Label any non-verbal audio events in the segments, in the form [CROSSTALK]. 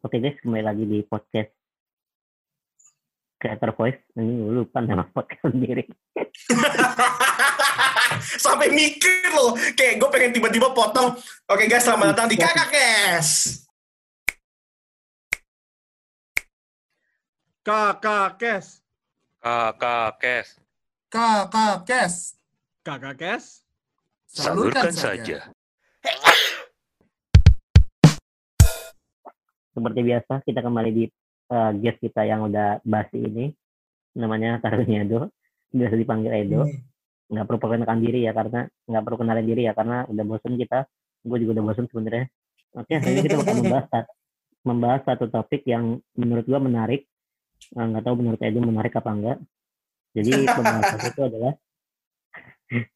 Oke guys, kembali lagi di podcast Creator Voice. Ini gue lupa nama podcast sendiri. [LAUGHS] Sampai mikir loh. Kayak gue pengen tiba-tiba potong. Oke guys, selamat datang di Kakak Kes. Kakak Kes. Kakak Kes, Kakak Kes. Kakak Kes. salurkan saja. [LAUGHS] Seperti biasa, kita kembali di uh, guest kita yang udah basi ini. Namanya Karunyado. Biasa dipanggil Edo. Hmm. Nggak perlu perkenalkan diri ya, karena nggak perlu kenalin diri ya, karena udah bosen kita. Gue juga udah bosen sebenarnya. Oke, hari ini kita akan [LAUGHS] membahas, membahas satu topik yang menurut gue menarik. Eh, Nggak tahu menurut Edo menarik apa enggak. Jadi [LAUGHS] pembahasan itu adalah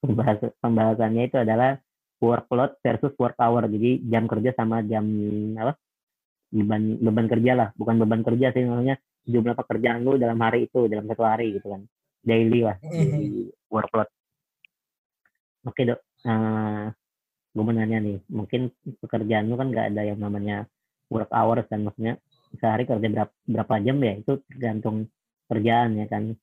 pembahas, pembahasannya itu adalah workload versus work hour. Jadi jam kerja sama jam apa? Beban beban kerja lah, bukan beban kerja sih namanya jumlah pekerjaan lu dalam hari itu, dalam satu hari gitu kan. Daily lah, daily workload. Oke dok, Eh gue mau nanya nih, mungkin pekerjaan lu kan nggak ada yang namanya work hours kan, maksudnya sehari kerja berapa, berapa jam ya itu tergantung kerjaan ya kan.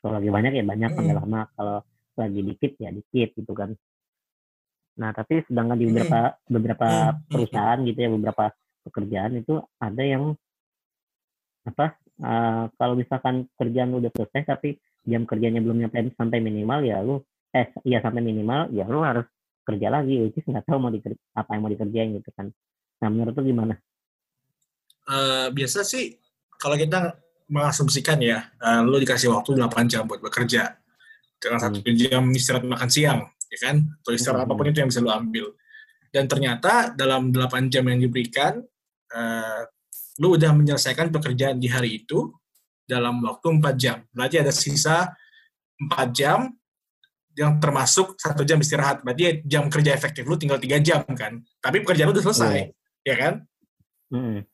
Kalau lagi banyak ya banyak, kalau nggak lama. Kalau lagi dikit ya dikit gitu kan. Nah tapi sedangkan di beberapa beberapa Hmm. perusahaan gitu ya beberapa pekerjaan itu ada yang apa eh, kalau misalkan kerjaan udah selesai tapi jam kerjanya belum nyampe sampai minimal ya lu eh iya sampai minimal ya lu harus kerja lagi which is nggak tahu mau diker apa yang mau dikerjain gitu kan nah menurut lu gimana Eh, biasa sih kalau kita mengasumsikan ya, eh, lu dikasih waktu 8 jam buat bekerja. Dengan satu jam istirahat makan siang, ya kan? Atau istirahat Hmm. apa pun itu yang bisa lu ambil. Dan ternyata dalam 8 jam yang diberikan, eh, lu udah menyelesaikan pekerjaan di hari itu dalam waktu 4 jam. Berarti ada sisa 4 jam yang termasuk satu jam istirahat. Berarti jam kerja efektif lu tinggal 3 jam kan. Tapi pekerjaan lu udah selesai, ya kan? Mm-mm.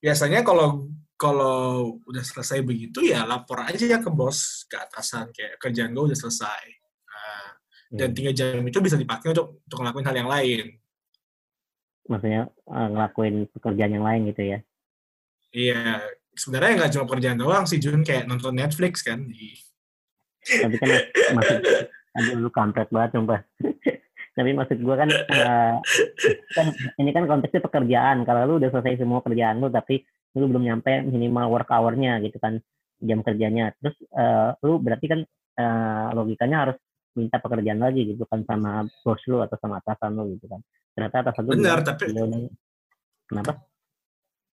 biasanya kalau kalau udah selesai begitu ya lapor aja ke bos ke atasan kayak kerjaan gue udah selesai Nah, dan Hmm. tiga jam itu bisa dipakai untuk untuk ngelakuin hal yang lain maksudnya eh, ngelakuin pekerjaan yang lain gitu ya? Iya sebenarnya nggak cuma pekerjaan doang sih Jun. Kayak nonton Netflix kan? Tapi kan maksud aduh lu kampret banget sumpah. [LAUGHS] Tapi maksud gua kan eh, kan ini kan konteksnya pekerjaan. Kalau lu udah selesai semua kerjaan lu tapi lu belum nyampe minimal work hour-nya gitu kan jam kerjanya. Terus eh, lu berarti kan eh, logikanya harus minta pekerjaan lagi gitu kan sama bos lu atau sama atasan lu gitu kan. Ternyata atasan lu Benar, tapi- "Lu- kenapa?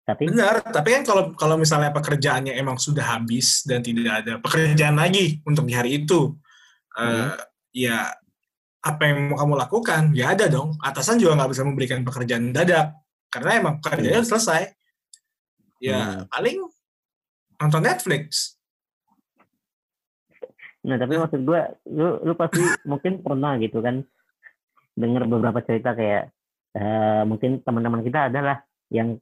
Tapi benar tapi kan kalau kalau misalnya pekerjaannya emang sudah habis dan tidak ada pekerjaan lagi untuk di hari itu eh, ya apa yang mau kamu lakukan? Ya ada dong atasan juga nggak bisa memberikan pekerjaan dadak karena emang pekerjaannya udah selesai. Ya paling nonton Netflix Nah, tapi maksud gua lu lu pasti [LAUGHS] mungkin pernah gitu kan dengar beberapa cerita kayak eh, mungkin teman-teman kita adalah yang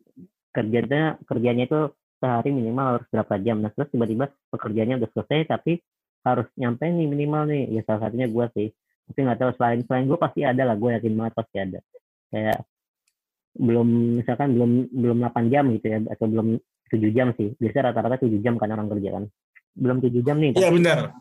kerjanya kerjanya itu sehari minimal harus berapa jam. Nah, terus tiba-tiba pekerjaannya udah selesai tapi harus nyampe nih minimal nih. Ya salah satunya gua sih. Tapi nggak tahu selain selain gua pasti ada lah, gue yakin banget pasti ada. Kayak belum misalkan belum belum 8 jam gitu ya atau belum 7 jam sih. Biasanya rata-rata 7 jam kan orang kerja kan. Belum 7 jam nih, iya benar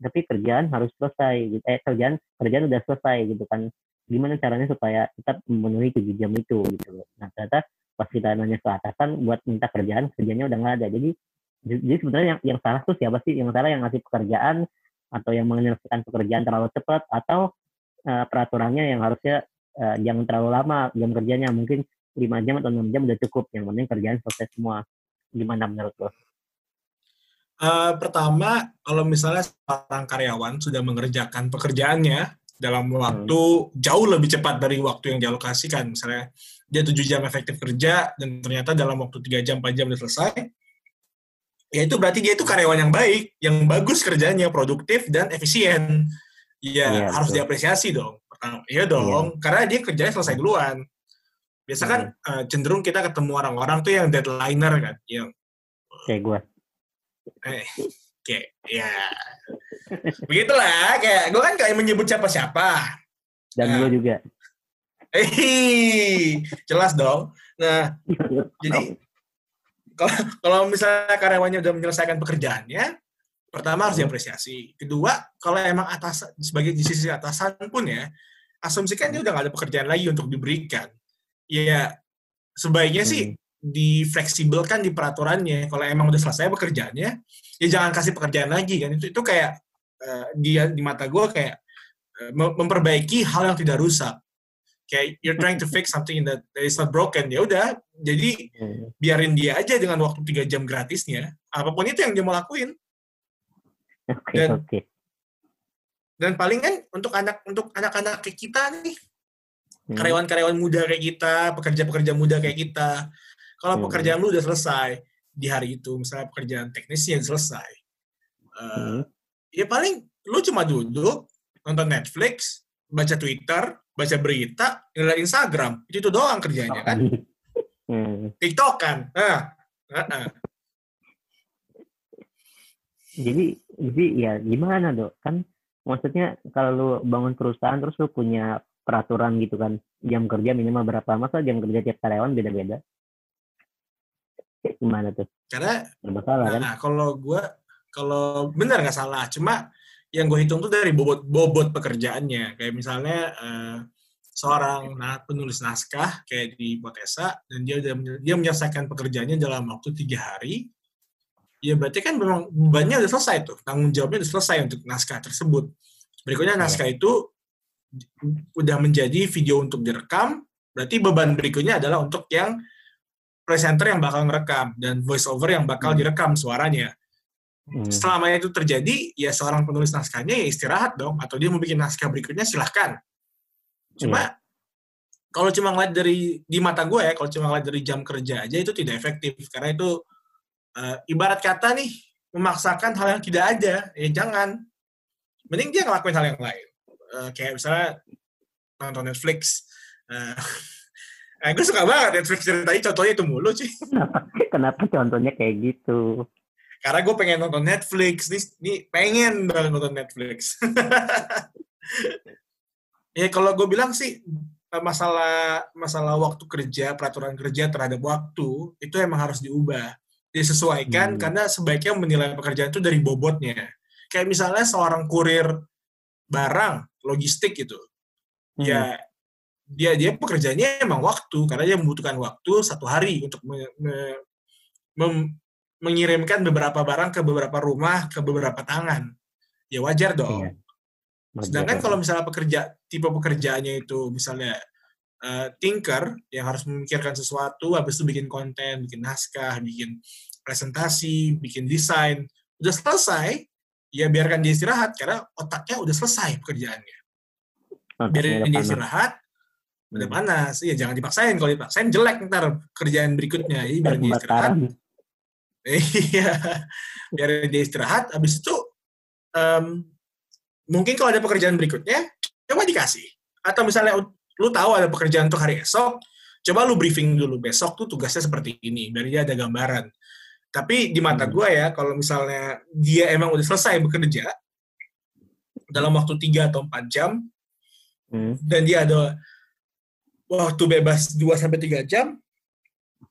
tapi kerjaan harus selesai gitu. eh kerjaan kerjaan udah selesai gitu kan. Gimana caranya supaya kita memenuhi tujuh jam itu gitu nah ternyata pas kita nanya ke atasan buat minta kerjaan kerjanya udah nggak ada. Jadi jadi sebenarnya yang yang salah tuh siapa sih? Yang salah yang ngasih pekerjaan atau yang menyelesaikan pekerjaan terlalu cepat atau eh, peraturannya yang harusnya eh, jangan terlalu lama jam kerjanya mungkin lima jam atau enam jam udah cukup. Yang penting kerjaan selesai semua. Gimana menurut lo? Eh, pertama kalau misalnya seorang karyawan sudah mengerjakan pekerjaannya dalam waktu jauh lebih cepat dari waktu yang dialokasikan misalnya dia 7 jam efektif kerja dan ternyata dalam waktu 3 jam 4 jam udah selesai ya itu berarti dia itu karyawan yang baik yang bagus kerjanya produktif dan efisien. Ya Iya, harus betul. diapresiasi dong. Pertama, iya dong karena dia kerjanya selesai duluan. Biasa kan eh, cenderung kita ketemu orang-orang tuh yang deadlineer kan yang kayak gue eh, kayak ya begitulah kayak gue kan kayak menyebut siapa-siapa dan Nah. gue juga eh jelas dong Nah, jadi kalau kalau misalnya karyawannya udah menyelesaikan pekerjaannya, pertama harus Hmm. diapresiasi. Kedua, kalau emang atas sebagai di sisi atasan pun ya, asumsikan dia udah nggak ada pekerjaan lagi untuk diberikan. Ya, sebaiknya sih Hmm. Difleksibelkan di peraturannya. Kalau emang udah selesai pekerjaannya, ya jangan kasih pekerjaan lagi kan. Itu itu kayak eh, dia di mata gue kayak mem- memperbaiki hal yang tidak rusak. Kayak you're trying to fix something that, that is not broken. Ya udah, jadi Hmm. biarin dia aja dengan waktu tiga jam gratisnya. Apa pun itu yang dia mau lakuin. Oke, Dan- oke. Dan paling kan untuk anak untuk anak-anak kayak kita nih, Hmm. karyawan-karyawan muda kayak kita, pekerja-pekerja muda kayak kita, kalau Hmm. pekerjaan lu udah selesai di hari itu, misalnya pekerjaan teknisnya selesai, Hmm. ya paling lu cuma duduk nonton Netflix, baca Twitter, baca berita, ngeliat Instagram, itu, itu doang kerjanya kan, [LAUGHS] Hmm. TikTok kan, nah, nah, nah. Jadi, jadi ya gimana dok? Kan maksudnya kalau lu bangun perusahaan terus lu punya peraturan gitu kan, jam kerja minimal berapa? Masa jam kerja tiap karyawan beda-beda? Gimana tuh? karena kan? Nah, kalau gue, kalau benar nggak salah, cuma yang gue hitung tuh dari bobot bobot pekerjaannya. Kayak misalnya eh, seorang nah, penulis naskah kayak di Potesa dan dia dia menyelesaikan pekerjaannya dalam waktu tiga hari. Ya berarti kan memang bebannya udah selesai tuh, tanggung jawabnya udah selesai untuk naskah tersebut. Berikutnya Iya. naskah itu udah menjadi video untuk direkam, berarti beban berikutnya adalah untuk yang presenter yang bakal ngerekam dan voice over yang bakal Hmm. direkam suaranya. Hmm. Selama itu terjadi, ya seorang penulis naskahnya ya istirahat dong, atau dia mau bikin naskah berikutnya silahkan. Cuma kalau cuma ngeliat dari di mata gue ya, kalau cuma ngeliat dari jam kerja aja itu tidak efektif karena itu eh, ibarat kata nih memaksakan hal yang tidak ada, ya jangan. Mending dia ngelakuin hal yang lain. Eh, kayak misalnya nonton Netflix. Eh, [LAUGHS] eh, gue suka banget Netflix ceritanya contohnya itu mulu sih. [LAUGHS] Kenapa contohnya kayak gitu? Karena gue pengen nonton Netflix, nih, nih pengen banget nonton Netflix. [LAUGHS] ya kalau gue bilang sih masalah masalah waktu kerja, peraturan kerja terhadap waktu itu emang harus diubah, disesuaikan Hmm. karena sebaiknya menilai pekerjaan itu dari bobotnya. Kayak misalnya seorang kurir barang, logistik gitu, Hmm. ya dia dia pekerjaannya emang waktu karena dia membutuhkan waktu satu hari untuk me- me- mem- mengirimkan beberapa barang ke beberapa rumah ke beberapa tangan ya wajar dong Iya. Wajar. sedangkan kalau misalnya pekerja tipe pekerjaannya itu misalnya eh, tinker yang harus memikirkan sesuatu habis itu bikin konten bikin naskah bikin presentasi bikin desain udah selesai ya biarkan dia istirahat karena otaknya udah selesai pekerjaannya Otaknya biarin dia istirahat udah Hmm. panas. Ya jangan dipaksain. Kalau dipaksain jelek ntar kerjaan berikutnya. Jadi biar dia istirahat. Iya. Biar dia istirahat. Habis itu em, mungkin kalau ada pekerjaan berikutnya coba dikasih. Atau misalnya lu tahu ada pekerjaan untuk hari esok coba lu briefing dulu. Besok tuh tugasnya seperti ini biar dia ada gambaran. Tapi di mata Hmm. gue ya kalau misalnya dia emang udah selesai bekerja dalam waktu 3 atau 4 jam Hmm. dan dia ada waktu bebas 2 sampai 3 jam,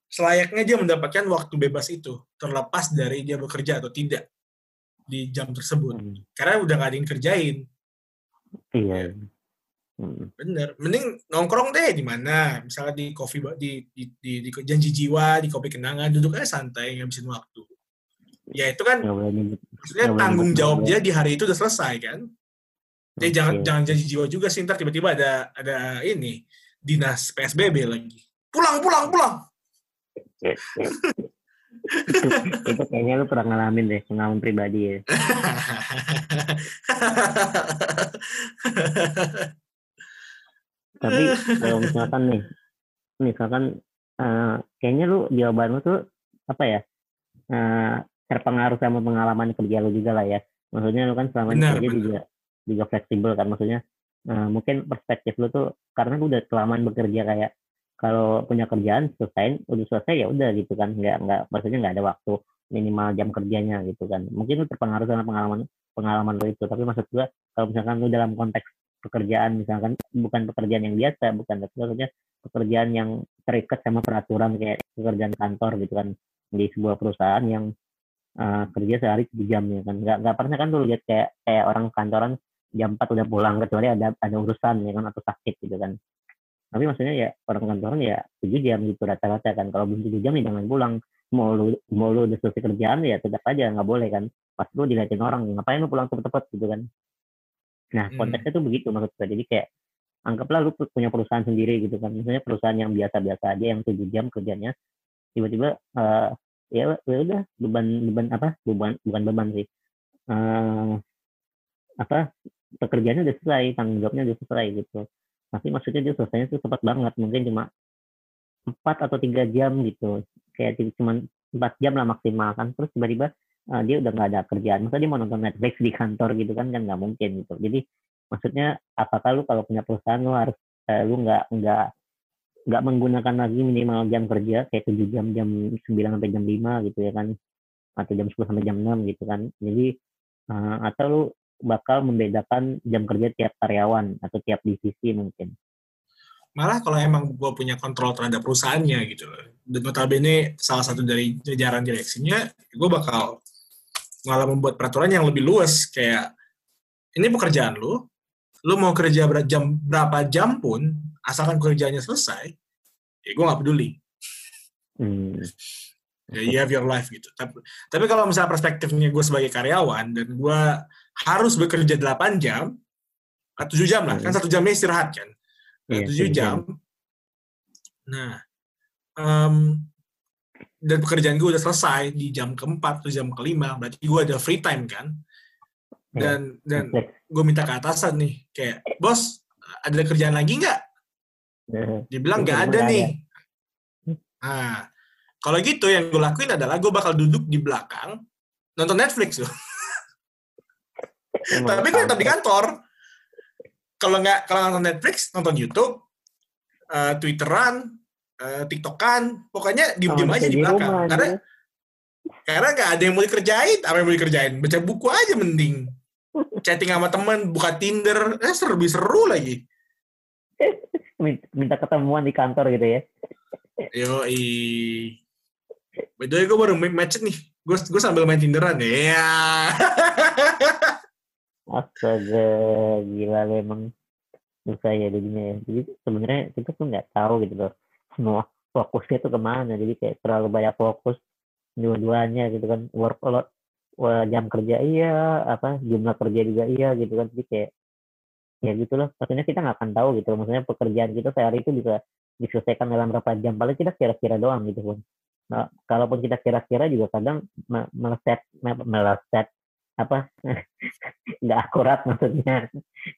selayaknya dia mendapatkan waktu bebas itu, terlepas dari dia bekerja atau tidak di jam tersebut. Hmm. Karena udah nggak ada yang kerjain. Iya. Hmm. Bener. Mending nongkrong deh di mana, misalnya di ba- di, di, di, di janji jiwa, di kopi kenangan, duduk aja santai ngabisin waktu. Ya itu kan nyebut. maksudnya boleh tanggung jawab dia di hari itu udah selesai kan. Jadi jangan Oke. jangan janji jiwa juga sih ntar tiba-tiba ada ada ini dinas PSBB lagi. Pulang pulang pulang. [LAUGHS] itu kayaknya lu pernah ngalamin deh pengalaman pribadi ya [LAUGHS] tapi kalau misalkan nih misalkan eh, kayaknya lu jawaban lu tuh apa ya eh, terpengaruh sama pengalaman kerja lu juga lah ya maksudnya lu kan selama ini kerja juga juga fleksibel kan maksudnya eh, mungkin perspektif lu tuh karena lu udah kelamaan bekerja kayak kalau punya kerjaan selesai udah selesai ya udah gitu kan. Nggak nggak maksudnya nggak ada waktu minimal jam kerjanya gitu kan. Mungkin lu terpengaruh sama pengalaman pengalaman lu itu. Tapi maksud gua kalau misalkan lu dalam konteks pekerjaan misalkan bukan pekerjaan yang biasa bukan maksudnya pekerjaan yang terikat sama peraturan kayak pekerjaan kantor gitu kan di sebuah perusahaan yang uh, kerja sehari tujuh jam ya kan. Nggak nggak pernah kan tuh lihat kayak kayak orang kantoran jam 4 udah pulang kecuali ada ada urusan ya kan atau sakit gitu kan. Tapi maksudnya ya orang kantoran ya tujuh jam gitu rata-rata kan. Kalau belum tujuh jam ya jangan pulang. Mau lu mau lu udah selesai kerjaan ya tetap aja nggak boleh kan. Pas lu diliatin orang ngapain lu pulang cepet-cepet gitu kan. Nah Hmm. konteksnya tuh begitu maksud gue jadi kayak anggaplah lu pu- punya perusahaan sendiri gitu kan. Misalnya perusahaan yang biasa-biasa aja yang tujuh jam kerjanya tiba-tiba eh ya ya udah beban beban apa? Beban bukan beban sih. Eh apa pekerjaannya udah selesai tanggung jawabnya udah selesai gitu. Tapi maksudnya dia selesainya tuh cepat banget mungkin cuma empat atau tiga jam gitu. Kayak cuma empat jam lah maksimal kan. Terus tiba-tiba eh, dia udah nggak ada kerjaan. Masa dia mau nonton Netflix di kantor gitu kan kan nggak mungkin gitu. Jadi maksudnya apakah lu kalau punya perusahaan lu harus eh, lu nggak nggak nggak menggunakan lagi minimal jam kerja kayak tujuh jam jam 9 sampai jam 5 gitu ya kan. Atau jam 10 sampai jam 6 gitu kan. Jadi eh, atau lu bakal membedakan jam kerja tiap karyawan atau tiap divisi mungkin Malah kalau emang gue punya kontrol terhadap perusahaannya gitu loh. Dan notabene salah satu dari jajaran direksinya, gue bakal malah membuat peraturan yang lebih luas. Kayak, ini pekerjaan lu, lu mau kerja ber- jam, berapa jam pun, asalkan kerjanya selesai, ya gue nggak peduli. hmm. Ya, you have your life gitu. Tapi, tapi kalau misalnya perspektifnya gue sebagai karyawan, dan gue harus bekerja 8 jam, atau 7 jam lah, kan satu jamnya istirahat kan. Iya, tujuh tujuh jam. Nah, em, dan pekerjaan gue udah selesai di jam keempat atau jam kelima, berarti gue ada free time kan? Iya. Dan dan gue minta ke atasan nih, kayak bos ada kerjaan lagi nggak? Dia bilang Iya, nggak ada nih. Nah, kalau gitu yang gue lakuin adalah gue bakal duduk di belakang nonton Netflix loh. Tapi gue tetap di kantor. Kalau nggak kalau nonton Netflix, nonton YouTube, eh, Twitteran, eh, TikTokan, pokoknya diem-diem aja di belakang. rumah, Karena anjir. karena nggak ada yang mau dikerjain. Apa yang mau dikerjain? Baca buku aja mending. [LAUGHS] Chatting sama teman, buka Tinder, eh seru lebih seru lagi. [LAUGHS] Min- minta ketemuan di kantor gitu ya Yo i. By the way, gue baru match nih. Gue gue sambil main Tinderan ya. [LAUGHS] astaga gila lu emang. Susah ya jadinya ya. Jadi sebenarnya kita tuh nggak tahu gitu loh semua fokusnya tuh ke mana. Jadi kayak terlalu banyak fokus dua-duanya gitu kan. Workload wah, jam kerja iya apa jumlah kerja juga iya gitu kan. Jadi kayak ya gitu loh. Maksudnya kita nggak akan tahu gitu loh. maksudnya pekerjaan kita sehari itu bisa diselesaikan dalam berapa jam. Paling kita kira-kira doang gitu pun. Nah, kalaupun kita kira-kira juga kadang me- meleset me- meleset apa? [LAUGHS] Nggak akurat maksudnya.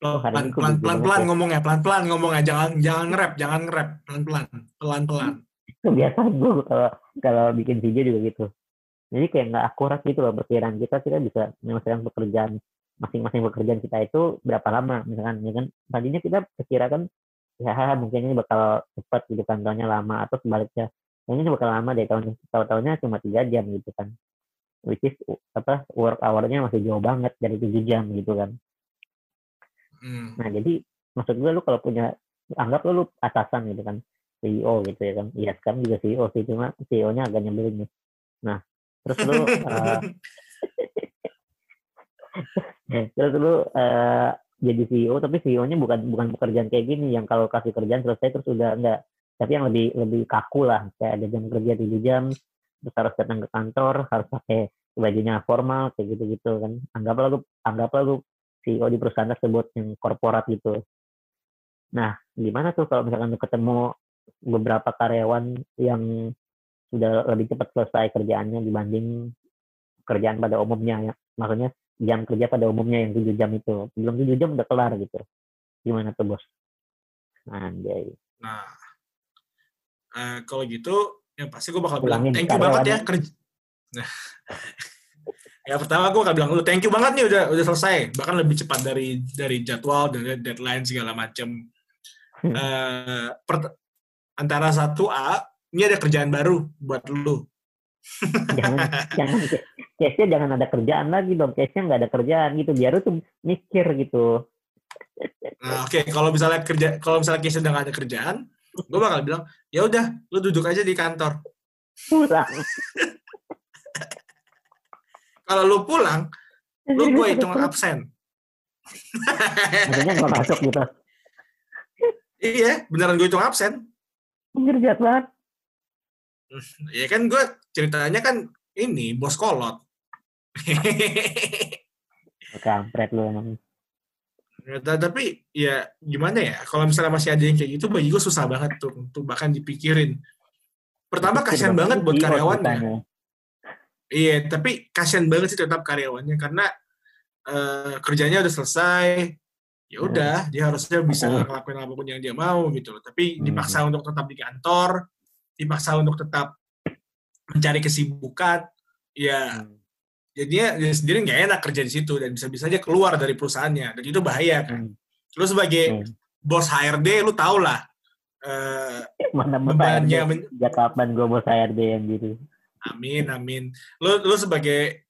Oh, pelan pelan pelan pelan ya. ngomongnya pelan pelan ngomongnya jangan jangan nge-rap jangan nge-rap. Pelan pelan pelan pelan kebiasaan gue kalau kalau bikin video juga gitu. Jadi kayak nggak akurat gitu loh perkiraan kita kita bisa menyelesaikan pekerjaan masing-masing pekerjaan kita itu berapa lama misalkan ya kan? Tadinya kita perkirakan ya mungkin ini bakal cepat gitu kan tahunnya lama atau sebaliknya ini bakal lama deh tahun tahun-tahunnya cuma tiga jam gitu kan which is apa work hour-nya masih jauh banget dari tujuh jam gitu kan Hmm. Nah, jadi maksud gue lu kalau punya anggap lu, lu atasan gitu kan, CEO gitu ya kan. Iya, sekarang juga CEO sih, cuma CEO-nya agak nyebelin nih. Nah, terus lu [LAUGHS] eh, [LAUGHS] terus lu eh, jadi CEO tapi CEO-nya bukan bukan pekerjaan kayak gini yang kalau kasih kerjaan selesai terus udah enggak. Tapi yang lebih lebih kaku lah, kayak ada jam kerja 7 jam, terus harus datang ke kantor, harus pakai bajunya formal kayak gitu-gitu kan. Anggaplah lu anggaplah lu CEO di perusahaan tersebut yang korporat gitu. Nah, gimana tuh kalau misalkan lu ketemu beberapa karyawan yang sudah lebih cepat selesai kerjaannya dibanding kerjaan pada umumnya ya. Maksudnya jam kerja pada umumnya yang 7 jam itu. Belum 7 jam udah kelar gitu. Gimana tuh, Bos? Anjay. nah eh, kalau gitu yang pasti gue bakal bilang thank you banget ya kerja [LAUGHS] nah ya pertama gue bakal bilang dulu thank you banget nih udah udah selesai bahkan lebih cepat dari dari jadwal dari deadline segala macam Hmm. Pert- antara satu A ini ada kerjaan baru buat lu [LAUGHS] jangan jangan case-nya jangan ada kerjaan lagi dong. Case-nya nggak ada kerjaan gitu. Biar lu tuh mikir gitu. Nah, oke, kalau misalnya kerja, kalau misalnya case udah nggak ada kerjaan, gue bakal bilang, ya udah, lu duduk aja di kantor. pulang [LAUGHS] Kalau lu pulang, lu gue [LAUGHS] hitung absen. masuk gitu iya, beneran gue hitung absen. Anjir banget [LAUGHS] Ya kan gue ceritanya kan ini bos kolot. kampret lu emang tapi ya gimana ya? Kalau misalnya masih ada yang kayak gitu, bagi gue susah banget tuh untuk bahkan dipikirin. Pertama kasihan banget buat Iya, karyawannya. Iya, tapi kasihan banget sih tetap karyawannya karena eh, kerjanya udah selesai. Ya udah, dia harusnya bisa Hmm. ngelakuin apa pun yang dia mau gitu loh. Tapi Hmm. dipaksa untuk tetap di kantor, dipaksa untuk tetap mencari kesibukan. Ya, Hmm. Jadinya dia sendiri nggak enak kerja di situ dan bisa-bisa aja keluar dari perusahaannya. Dan itu bahaya kan. Hmm. Lu sebagai Hmm. bos HRD, lu tau lah. eh, [LAUGHS] mana bebannya men- sejak kapan gue bos HRD yang gitu Amin, amin. Lu, lu sebagai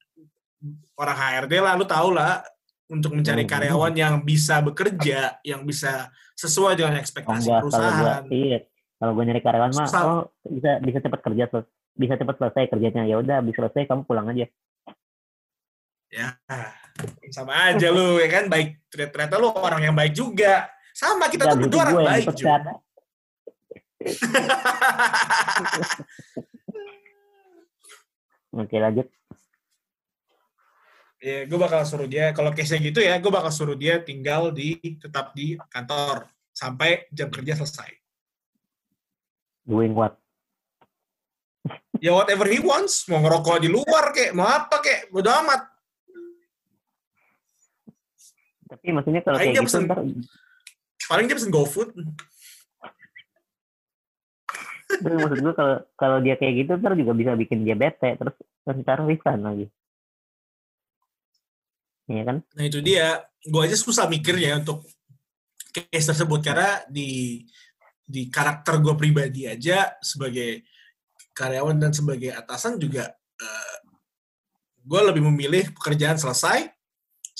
orang HRD lah, lu tau lah untuk mencari Hmm. karyawan yang bisa bekerja, yang bisa sesuai dengan ekspektasi enggak kalau gue perusahaan. iya kalau gue nyari karyawan mah oh bisa bisa cepat kerja tuh bisa cepat selesai kerjanya ya udah bisa selesai kamu pulang aja Ya, sama aja lu ya kan baik ternyata lu orang yang baik juga. Sama kita Nggak, tuh berdua orang baik juga. dipecat [LAUGHS] oke lanjut ya, gue bakal suruh dia kalau case-nya gitu ya, gue bakal suruh dia tinggal di tetap di kantor sampai jam kerja selesai. doing what Ya whatever he wants, mau ngerokok di luar kek, mau apa kek, bodo amat. Tapi maksudnya kalau Paling kayak gitu pesen- ntar Paling dia pesen GoFood. terus maksud gue kalau kalau dia kayak gitu ntar juga bisa bikin dia bete terus ntar resign lagi. Iya kan? Nah itu dia, gue aja susah mikirnya untuk case tersebut karena di di karakter gue pribadi aja sebagai karyawan dan sebagai atasan juga gue lebih memilih pekerjaan selesai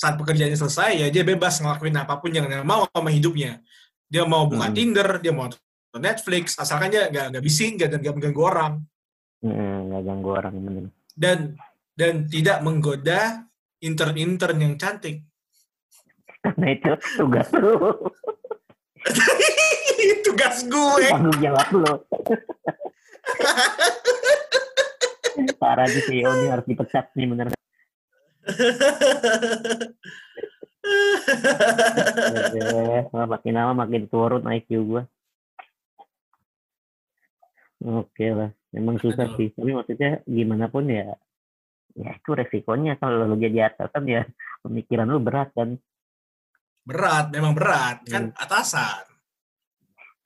saat pekerjaannya selesai ya dia bebas ngelakuin apa pun yang dia mau sama hidupnya. Dia mau buka Hmm. Tinder dia mau nonton Netflix asalkan dia nggak nggak bising nggak nggak mengganggu orang. Hmm, nggak ganggu orang bener. Dan dan tidak menggoda intern-intern yang cantik. Karena itu tugas lu. [LAUGHS] Tugas gue. Tanggung jawab lu. [LAUGHS] Parah nih CEO ini harus dipecat nih bener Oke, makin lama makin turun IQ gua. Oke lah, memang susah Aduh. sih. Tapi maksudnya gimana pun ya, ya itu resikonya kalau lu jadi atasan ya pemikiran lu berat kan. berat memang berat kan atasan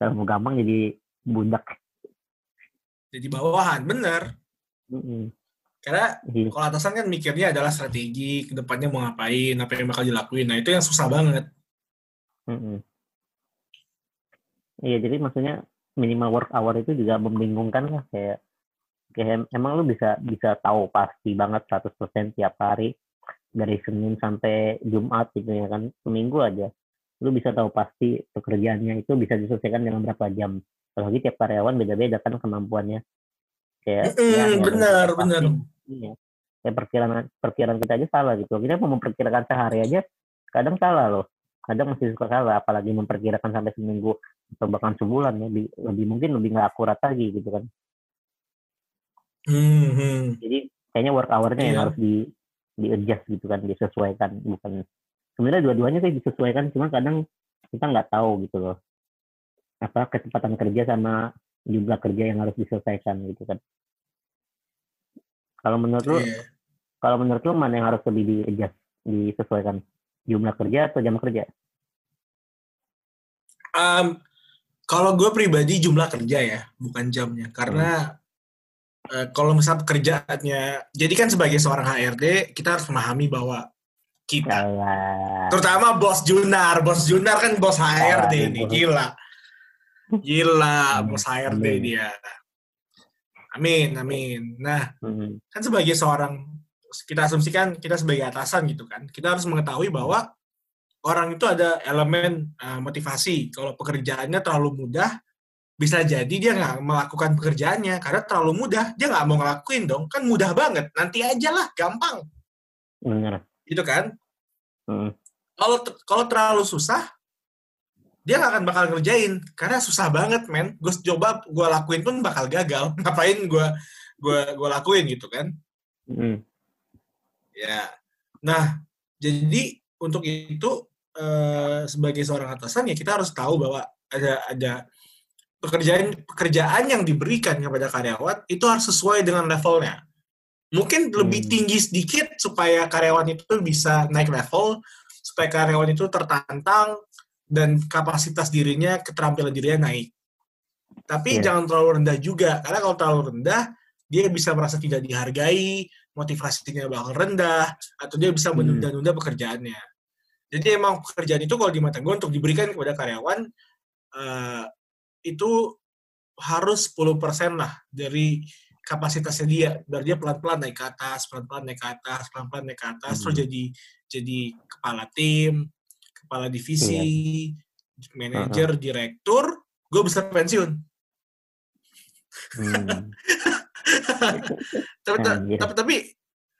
Kalau mau gampang jadi budak. jadi bawahan bener Mm-mm. Karena Iya. kalau atasan kan mikirnya adalah strategi ke depannya mau ngapain apa yang bakal dilakuin nah itu yang susah banget. Iya, jadi maksudnya minimal work hour itu juga membingungkan lah kayak kayak em- emang lu bisa bisa tahu pasti banget 100% tiap hari dari Senin sampai Jumat gitu ya kan seminggu aja lu bisa tahu pasti pekerjaannya itu bisa diselesaikan dalam berapa jam apalagi tiap karyawan beda-beda kan kemampuannya kayak Mm-mm, ya, benar, benar. Iya. Kayak perkiraan perkiraan kita aja salah gitu. Kita mau memperkirakan sehari aja kadang salah loh. Kadang masih suka salah apalagi memperkirakan sampai seminggu atau bahkan sebulan ya lebih, lebih mungkin lebih nggak akurat lagi gitu kan. Hmm, hmm. jadi kayaknya work hour-nya yang Iya. harus di di adjust gitu kan disesuaikan bukan. Sebenarnya dua-duanya sih disesuaikan cuma kadang kita nggak tahu gitu loh. Apa kecepatan kerja sama jumlah kerja yang harus diselesaikan gitu kan kalau menurut lu Iya. kalau menurut lu mana yang harus lebih di adjust disesuaikan jumlah kerja atau jam kerja Um, kalau gue pribadi jumlah kerja ya, bukan jamnya. Karena eh, kalau misalnya pekerjaannya, jadi kan sebagai seorang HRD kita harus memahami bahwa kita, Alah. terutama bos Junar, bos Junar kan bos HRD Ah, ini, gila, gila bos HRD dia. Amin, amin. Nah, Hmm, kan sebagai seorang kita asumsikan kita sebagai atasan gitu kan kita harus mengetahui bahwa orang itu ada elemen uh, motivasi kalau pekerjaannya terlalu mudah bisa jadi dia nggak melakukan pekerjaannya karena terlalu mudah. Dia nggak mau ngelakuin dong. Kan mudah banget. Nanti aja lah, gampang. bener Gitu kan? Hmm. Kalau kalau terlalu susah, dia nggak akan bakal ngerjain karena susah banget, men. Gue coba gue lakuin pun bakal gagal. [LAUGHS] Ngapain gue gue gue lakuin gitu kan? Hmm. Ya. Nah, jadi untuk itu eh, sebagai seorang atasan ya kita harus tahu bahwa ada ada pekerjaan pekerjaan yang diberikan kepada karyawan itu harus sesuai dengan levelnya. Mungkin lebih Hmm. tinggi sedikit supaya karyawan itu bisa naik level, supaya karyawan itu tertantang dan kapasitas dirinya, keterampilan dirinya naik. Tapi Iya. jangan terlalu rendah juga, karena kalau terlalu rendah dia bisa merasa tidak dihargai, motivasinya bakal rendah, atau dia bisa Hmm. menunda-nunda pekerjaannya. Jadi emang pekerjaan itu kalau di mata gue untuk diberikan kepada karyawan eh, itu harus 10% lah dari kapasitasnya dia, biar dia pelan-pelan naik ke atas, pelan-pelan naik ke atas, pelan-pelan naik ke atas, terus Hmm. jadi jadi kepala tim, kepala divisi, manajer, direktur, gue bisa pensiun. Hmm. [LAUGHS] tapi, tapi tapi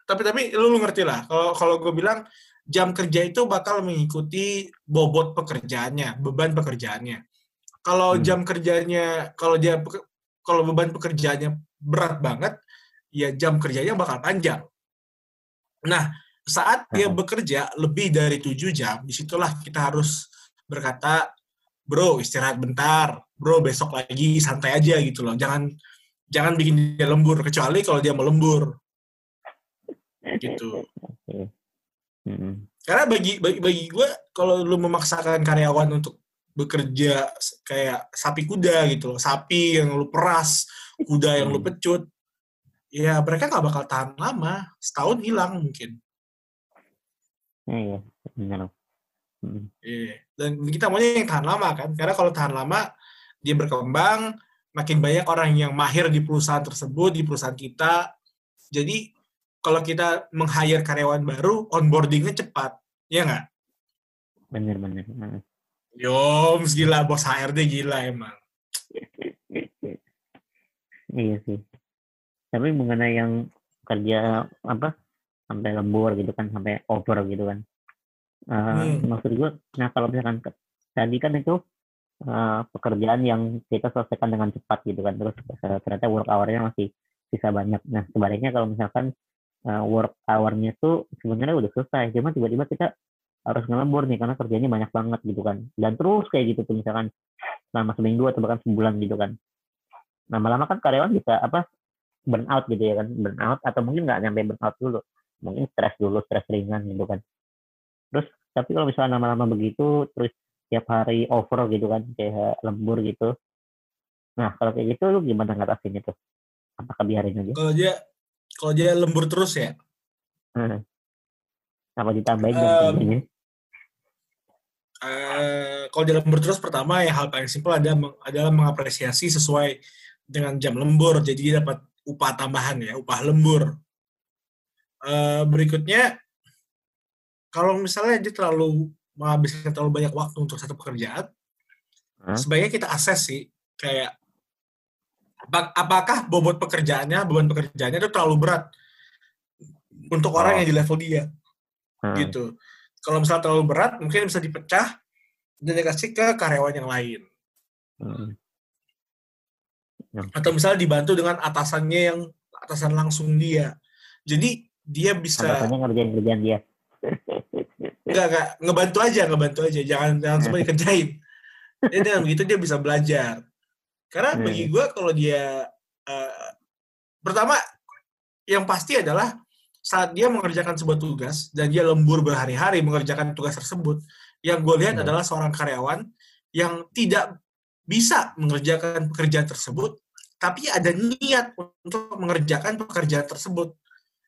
tapi tapi lu, lu ngerti lah kalau kalau gue bilang jam kerja itu bakal mengikuti bobot pekerjaannya beban pekerjaannya kalau Hmm. jam kerjanya kalau dia kalau beban pekerjaannya berat banget ya jam kerjanya bakal panjang nah saat dia bekerja lebih dari tujuh jam di situlah kita harus berkata bro istirahat bentar. Bro besok lagi santai aja gitu loh. Jangan jangan bikin dia lembur kecuali kalau dia mau lembur. Gitu. Karena bagi bagi, bagi gue kalau lu memaksakan karyawan untuk bekerja kayak sapi kuda gitu loh sapi yang lu peras kuda yang lu pecut ya mereka nggak bakal tahan lama. Setahun hilang mungkin Iya, benar. Hmm. Iya. dan kita maunya yang tahan lama kan karena kalau tahan lama dia berkembang makin banyak orang yang mahir di perusahaan tersebut di perusahaan kita jadi kalau kita meng-hire karyawan baru onboardingnya cepat ya nggak Benar, benar. Hmm. Yoms gila bos HRD gila emang [LAUGHS] Iya sih. Tapi mengenai yang kerja apa sampai lembur gitu kan, sampai over gitu kan. Eh, Hmm. Maksud gue, nah kalau misalkan tadi kan itu eh, pekerjaan yang kita selesaikan dengan cepat gitu kan, terus ternyata work hour-nya masih sisa banyak. Nah sebaliknya kalau misalkan eh, work hour-nya tuh sebenarnya udah selesai, cuma tiba-tiba kita harus ngelembur nih karena kerjanya banyak banget gitu kan. Dan terus kayak gitu tuh misalkan selama seminggu atau bahkan sebulan gitu kan lama-lama kan karyawan bisa apa burn out gitu ya kan burn out atau mungkin nggak nyampe burn out dulu mungkin stres dulu stres ringan gitu kan. Terus tapi kalau misalnya lama-lama begitu terus tiap hari over gitu kan kayak lembur gitu. Nah kalau kayak gitu lu gimana ngatasin itu? Apakah biarin aja? Kalau dia kalau dia lembur terus ya? Hmm. apa ditambahin kerjanya eh, kalau dia lembur terus pertama ya hal paling simpel ada adalah mengapresiasi sesuai dengan jam lembur. Jadi dia dapat upah tambahan ya upah lembur Eh, berikutnya kalau misalnya dia terlalu menghabiskan terlalu banyak waktu untuk satu pekerjaan Hah? sebaiknya kita akses sih kayak apa- apakah bobot pekerjaannya beban pekerjaannya itu terlalu berat untuk orang Oh. yang di level dia Hmm. gitu. Kalau misalnya terlalu berat, mungkin bisa dipecah dan dikasih ke karyawan yang lain. Hmm. Atau misalnya dibantu dengan atasannya yang atasan langsung dia. Jadi dia bisa atasannya ngerjain kerjaan dia nggak nggak ngebantu aja, ngebantu aja. Jangan jangan semua dikerjain. Jadi dengan begitu dia bisa belajar. Karena Hmm. bagi gue kalau dia eh, pertama yang pasti adalah saat dia mengerjakan sebuah tugas dan dia lembur berhari-hari mengerjakan tugas tersebut, yang gue lihat Hmm. adalah seorang karyawan yang tidak bisa mengerjakan pekerjaan tersebut, tapi ada niat untuk mengerjakan pekerjaan tersebut.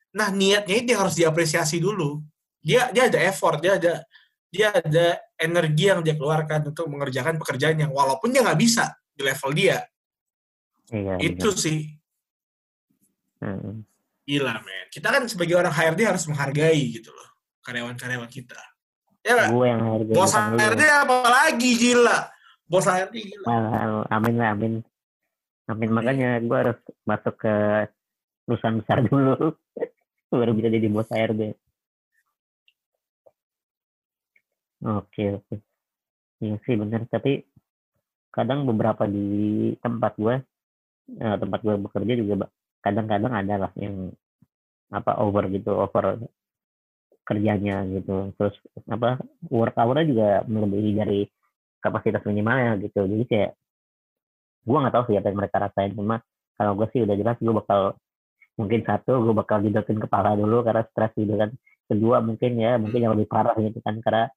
Nah, niatnya itu harus diapresiasi dulu. Dia dia ada effort, dia ada dia ada energi yang dia keluarkan untuk mengerjakan pekerjaan yang walaupun dia nggak bisa di level dia. iya Itu benar. sih Hmm. gila, men. Kita kan sebagai orang HRD harus menghargai gitu loh karyawan-karyawan kita. Ya nggak? gue yang hargai Bos. HRD apa lagi gila? bos HRD gila. Well, amin lah, amin. Amin, makanya gue harus masuk ke perusahaan besar dulu. [LAUGHS] Baru bisa jadi bos HRD. Oke, oke. Iya sih bener, tapi kadang beberapa di tempat gue, eh, tempat gue bekerja juga kadang-kadang ada lah yang apa over gitu, over kerjanya gitu. Terus apa work hour-nya juga melebihi dari kapasitas minimalnya gitu. Jadi kayak gue nggak tahu sih apa yang mereka rasain cuma kalau gue sih udah jelas gue bakal mungkin satu gue bakal didotin kepala dulu karena stres gitu kan. Kedua mungkin ya mungkin yang lebih parah gitu kan karena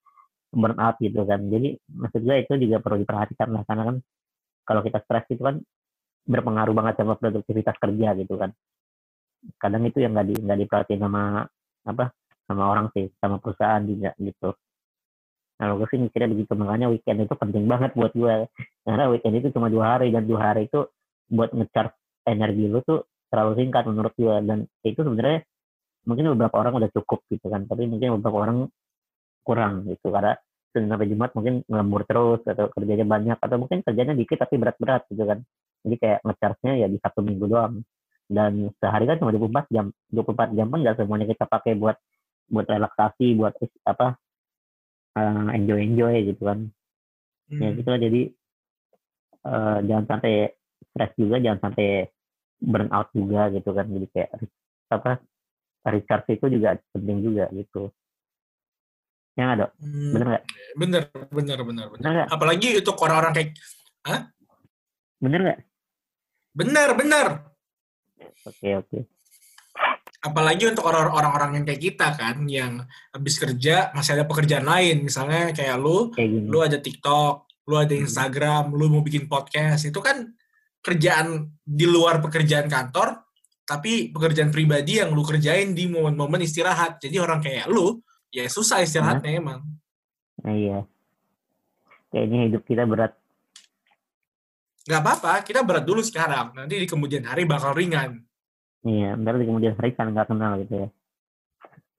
burnout gitu kan. Jadi maksud gue itu juga perlu diperhatikan lah karena kan kalau kita stres itu kan berpengaruh banget sama produktivitas kerja gitu kan. Kadang itu yang nggak di nggak diperhatiin sama apa sama orang sih sama perusahaan juga gitu. Kalau gue sih mikirnya begitu makanya weekend itu penting banget buat gue karena weekend itu cuma dua hari dan dua hari itu buat ngecharge energi lu tuh terlalu singkat menurut gue dan itu sebenarnya mungkin beberapa orang udah cukup gitu kan. Tapi mungkin beberapa orang kurang gitu. Karena Senin sampai Jumat mungkin ngembur terus atau kerjanya banyak. Atau mungkin kerjanya dikit tapi berat-berat gitu kan. Jadi kayak ngecharge-nya ya di satu minggu doang. Dan sehari kan cuma 24 jam. 24 jam pun nggak semuanya kita pakai buat buat relaksasi buat apa enjoy enjoy gitu kan. Ya Hmm. gitu lah. Jadi eh, jangan sampai stres juga jangan sampai burn out juga gitu kan jadi kayak apa recharge itu juga penting juga gitu ya nggak dok Hmm, bener nggak bener, bener, bener, bener. bener Apalagi untuk orang-orang kayak bener nggak bener, bener. oke oke Apalagi untuk orang- orang-orang yang kayak kita kan, yang habis kerja masih ada pekerjaan lain. Misalnya kayak lu, kayak gini lu ada TikTok, lu ada Hmm. Instagram, lu mau bikin podcast. Itu kan kerjaan di luar pekerjaan kantor, tapi pekerjaan pribadi yang lu kerjain di momen-momen istirahat. Jadi orang kayak lu, ya susah istirahatnya emang. nah, iya kayaknya hidup kita berat Nggak apa-apa, kita berat dulu sekarang. Nanti di kemudian hari bakal ringan. iya ntar di kemudian hari kan nggak kenal gitu ya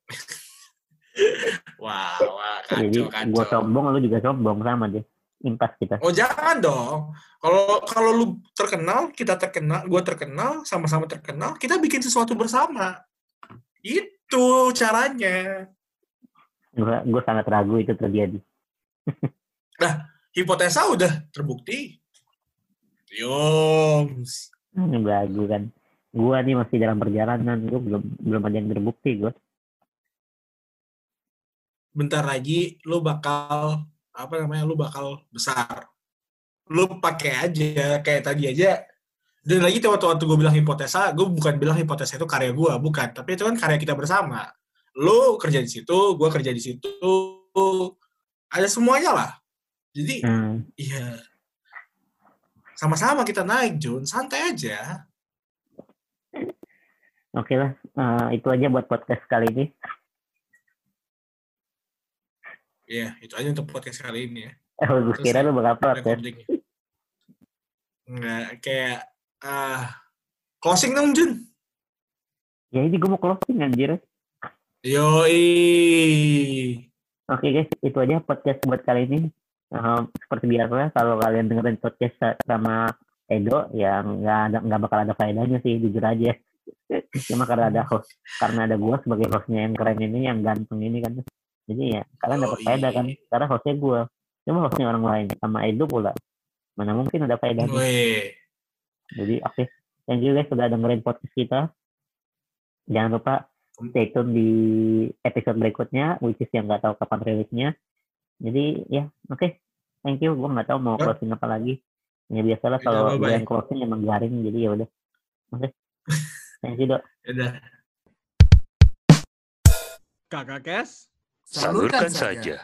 [LAUGHS] Wah, wah, jadi kacau, gue kacau. sombong lu juga sombong sama deh impas kita Oh jangan dong. Kalau kalau lu terkenal, kita terkenal, gue terkenal, sama-sama terkenal, kita bikin sesuatu bersama. Itu caranya. gue gue sangat ragu itu terjadi [LAUGHS] Hipotesa udah terbukti. Yoms. Hmm, ragu kan gua nih masih dalam perjalanan gue belum belum ada yang terbukti gue Bentar lagi lu bakal apa namanya? Lu bakal besar. Lu pakai aja kayak tadi aja. Dan lagi tuh waktu-waktu gue bilang hipotesa, gue bukan bilang hipotesa itu karya gue, bukan. Tapi itu kan karya kita bersama. Lu kerja di situ, gue kerja di situ, ada semuanya lah. Jadi, Hmm, iya. Sama-sama kita naik, Jun. Santai aja. oke lah Eh, itu aja buat podcast kali ini Iya, itu aja untuk podcast kali ini ya. eh gue Terus kira lu bakal protes Recording. Nggak, kayak, ah closing dong, Jun. ya ini gue mau closing anjir Yoi. oke guys itu aja podcast buat kali ini Eh, seperti biasa kalau kalian dengerin podcast sa- sama Edo yang nggak ada nggak bakal ada faedahnya sih jujur aja cuma karena ada host karena ada gua sebagai hostnya yang keren ini yang ganteng ini kan jadi ya kalian dapat Yoi. faedah kan. karena hostnya gua. Cuma hostnya orang lain sama Edo pula. Mana mungkin ada faedahnya Weh. jadi oke. Thank you guys sudah dengerin podcast kita. Jangan lupa stay tune di episode berikutnya which is yang nggak tahu kapan rilisnya. Jadi ya oke. Thank you. Gua nggak tahu mau closing apa lagi. Ya biasalah Udah, kalau gue yang closing emang garing jadi ya udah. Oke. [LAUGHS] Thank you dok. Udah. Kakak Kes. Salurkan saja.